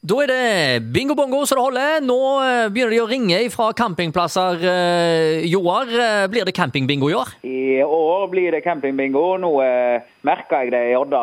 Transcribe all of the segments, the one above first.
Da er det bingo bongo så det holder. Nå eh, begynner de å ringe fra campingplasser. eh, Joar, eh, blir det campingbingo i år? I år blir det campingbingo. Nå eh, merka jeg det i Odda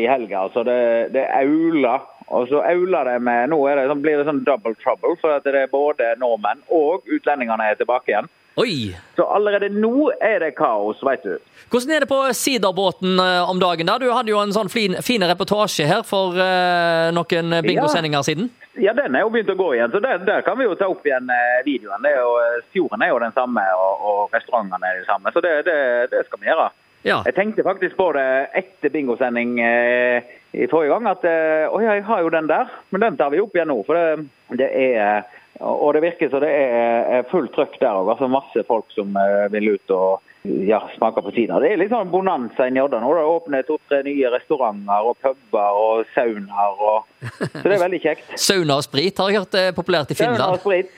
i helga. Så det, det auler. Og så auler det med Nå det, sånn- blir det sånn double trouble, for det er både nordmenn og utlendingene er tilbake igjen. Oi! Så allerede nå er det kaos, veit du. Hvordan er det på siderbåten eh, om dagen? da? Du hadde jo en sånn fin, fin reportasje her for uh, noen bingosendinger siden. Ja, den er jo begynt å gå igjen, så der, der kan vi jo ta opp igjen eh, videoen. Det er jo, fjorden er jo den samme, og, og restaurantene er de samme. Så det, det, det skal vi gjøre. Ja. Jeg tenkte faktisk på det etter bingosending eh, i forrige gang, at eh, å ja, jeg har jo den der, men den tar vi opp igjen nå. For det, det er Og det virker som det er fullt trøkk der òg. Altså masse folk som eh, vil ut og ja, smake på Kina. Det er litt sånn bonanza i Odda nå. Det åpner to-tre nye restauranter og puber og saunaer. Og, så det er veldig kjekt. Sauna og sprit har jeg hørt er populært i Sauna og sprit.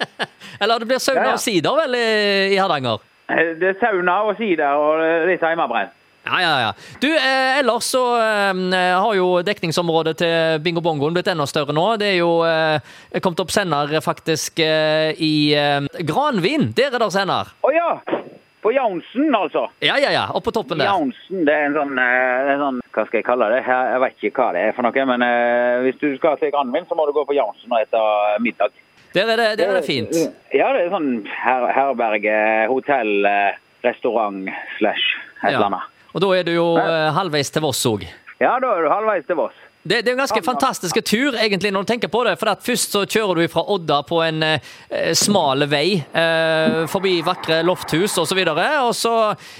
Eller det blir sauna Ja, ja. og sider vel i, Hardanger? Eh, Det er sauna og sider og litt heimebrent. Ja, ja, ja. Du, eh, ellers så eh, har jo dekningsområdet til Bingo Bongoen blitt enda større nå. Det er jo eh, kommet opp sender faktisk eh, i eh, Granvin. Der er det sender. Å ja! På Jaunsen, altså. Ja, ja, ja. Oppå toppen der. Jaunsen, det er en sånn, eh, en sånn Hva skal jeg kalle det? Jeg vet ikke hva det er for noe. Men eh, hvis du skal til Granvin, så må du gå på Jaunsen og spise middag. Der er det, der er det fint. Ja, det er sånn her, herberge, hotell, restaurant slash et eller annet. Og da er du jo eh, halvveis til Voss òg. Ja, da er du halvveis til Voss. Det, det er en ganske fantastisk tur, egentlig, når du tenker på det. For først så kjører du fra Odda på en eh, smal vei eh, forbi vakre lofthus osv. Og, så videre, og så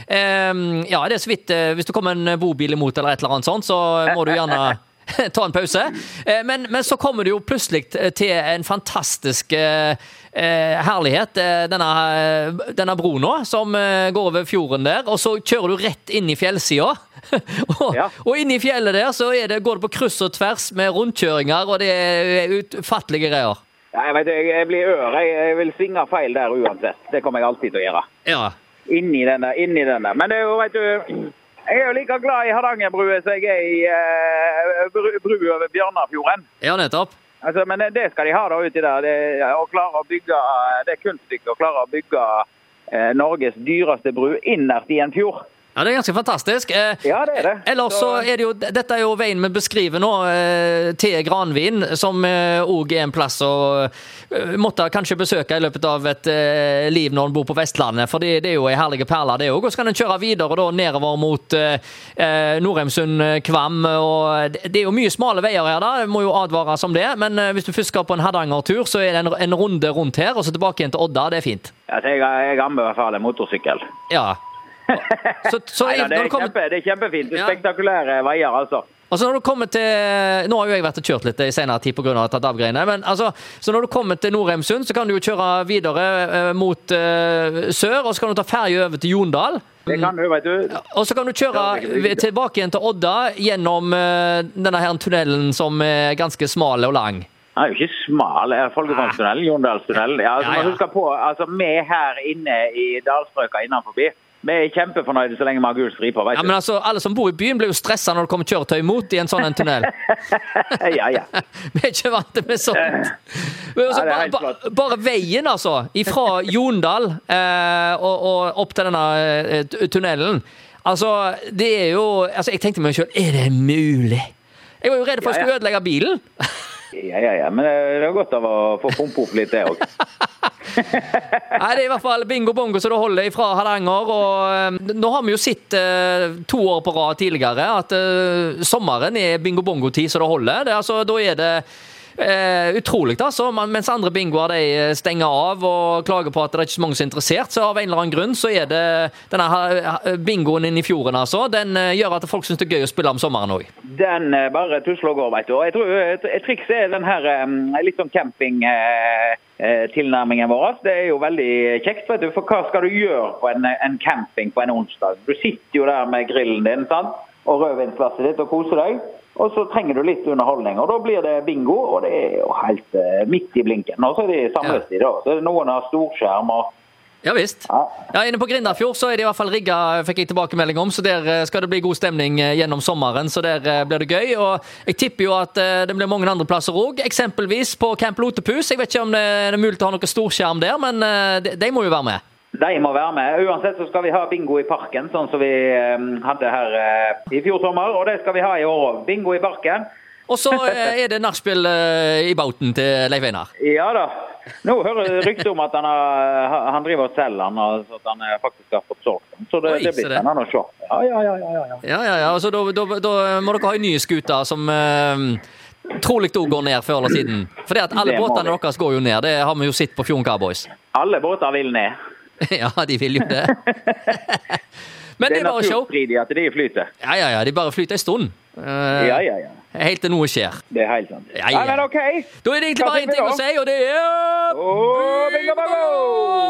eh, Ja, det er så vidt eh, Hvis du kommer en bobil imot eller et eller annet sånt, så må du gjerne ta en pause. Eh, Men, men så kommer du jo plutselig til en fantastisk eh, eh, herlighet. eh, Denne, eh, denne broen nå, som eh, går over fjorden der. Og så kjører du rett inn i fjellsida. og, Ja. og inni fjellet der så det, går det på kryss og tvers med rundkjøringer, og det er utfattelige greier. Ja, jeg vet, jeg, blir ør. Jeg, vil svinge feil der uansett. Det kommer jeg alltid til å gjøre. Ja. Inni den der. Inni den der. Men det er jo, vet du Jeg er jo like glad i Hardangerbrua som jeg er i eh, bru, bru over Bjørnafjorden. ja, nettopp. Altså, men det- det skal de ha da uti der. Det, å klare å bygge, det er kunststykket å klare å bygge eh, Norges dyreste bru innerst i en fjord. Ja, Det er ganske fantastisk. Eh, Ja, det er det. Ellers så er det jo, Dette er jo veien vi beskriver nå, eh, til Granvin, som òg er en plass å eh, måtte kanskje besøke i løpet av et eh, liv når en bor på Vestlandet. For det, det er jo ei herlig perle, det òg. Og så kan en kjøre videre da nedover mot eh, eh, Norheimsund, eh, Kvam. og det, det er jo mye smale veier her, da. Jeg må jo advare som det. Men eh, hvis du først skal på en Hardanger-tur, så er det en, en runde rundt her, og så tilbake igjen til Odda. Det er fint. Ja, jeg, jeg anbefaler motorsykkel. Ja. Så, så Neida, det, er kommer kjempe, det er kjempefint. Det er Ja. Spektakulære veier, altså. Altså når du kommer til, Nå har jo jeg vært og kjørt litt i senere tid pga. tatt av greiene. Men altså, så når du kommer til Norheimsund, så kan du jo kjøre videre eh, mot uh, sør. Og så kan du ta ferje over til Jondal. Det kan du, vet du. Og så kan du kjøre Ja, er tilbake igjen til Odda gjennom uh, denne her tunnelen som er ganske smal og lang. Den er jo ikke smal. Er Folgefondstunnelen, Jondalstunnelen. Ja, altså, Ja, ja. Man husker på, altså, vi her inne i dalstrøka innenforbi, vi er kjempefornøyde så lenge vi har gul stripe, Ja, men altså, Alle som bor i byen, blir jo stressa når det kommer kjøretøy imot i en sånn en tunnel. ja, ja. Vi er ikke vant med sånt. Men altså, Ja, det er bare, veien, altså. Fra Jondal eh, og, og opp til denne eh, tunnelen. Altså, det er jo altså, Jeg tenkte meg sjøl Er det mulig? Jeg var jo redd for at jeg skulle ødelegge bilen. Ja, ja, ja. Men det er godt av å få pumpe opp litt, det òg. Nei, Det er i hvert fall bingo bongo så det holder fra Hardanger. og eh, Nå har vi jo sett eh, to år på rad tidligere at eh, sommeren er bingo bongo-tid så det holder. Det, altså, da er det eh, utrolig, altså. Mens andre bingoer de stenger av og klager på at det er ikke så mange som er interessert, så av en eller annen grunn så er det denne her- bingoen inne i fjorden, altså. Den eh, gjør at folk syns det er gøy å spille om sommeren òg. Den eh, bare tusler og går, vet du. Og jeg tror et, et triks er den her eh, litt sånn campingtilnærmingen vår. Det er jo veldig kjekt, vet du. For hva skal du gjøre på en, en camping på en onsdag? Du sitter jo der med grillen din sant? Og rødvinsglasset ditt og kose deg. Og så trenger du litt underholdning, og da blir det bingo. Og det er jo helt uh, midt i blinken. Og så er de samles de da. Så er det noen har storskjerm og Ja visst. Ja. Ja, Inne på Grindafjord så er det i hvert fall rigga, fikk jeg tilbakemelding om. Så der eh, skal det bli god stemning eh, gjennom sommeren. Så der blir det gøy. Og jeg tipper jo at det blir mange andre plasser òg. Eksempelvis på Camp Lotepus. Jeg vet ikke om det er mulig å ha noe storskjerm der, men de, de må jo være med. De må være med. Uansett så skal vi ha bingo i parken, sånn som vi eh, hadde her eh, i fjor sommer. Og det skal vi ha i år òg. Bingo i parken. Og så eh, er det nachspiel eh, i bauten til Leif Einar. Ja da. Nå hører jeg rykter om at han, har, han driver og selger den, og at han faktisk har fått solgt den. Så det, Oi, det blir spennende å se. Ja, ja, ja. ja, ja. Ja, ja, ja. Så da, da, da må dere ha en ny skute som eh, trolig òg går ned før eller siden. For det at alle Det båtene deres går jo ned. Det har vi jo sett på Fjorden Cowboys. Alle båter vil ned. ja, de vil jo det. Men det Det er er bare show. at de flyter. Ja, ja, ja. De bare flyter en stund. Uh, Ja, ja, ja. Helt til noe skjer. Det er helt sant. Ja, ja. Men OK. Da er det egentlig bare én ting å si, og det er oh, bingo!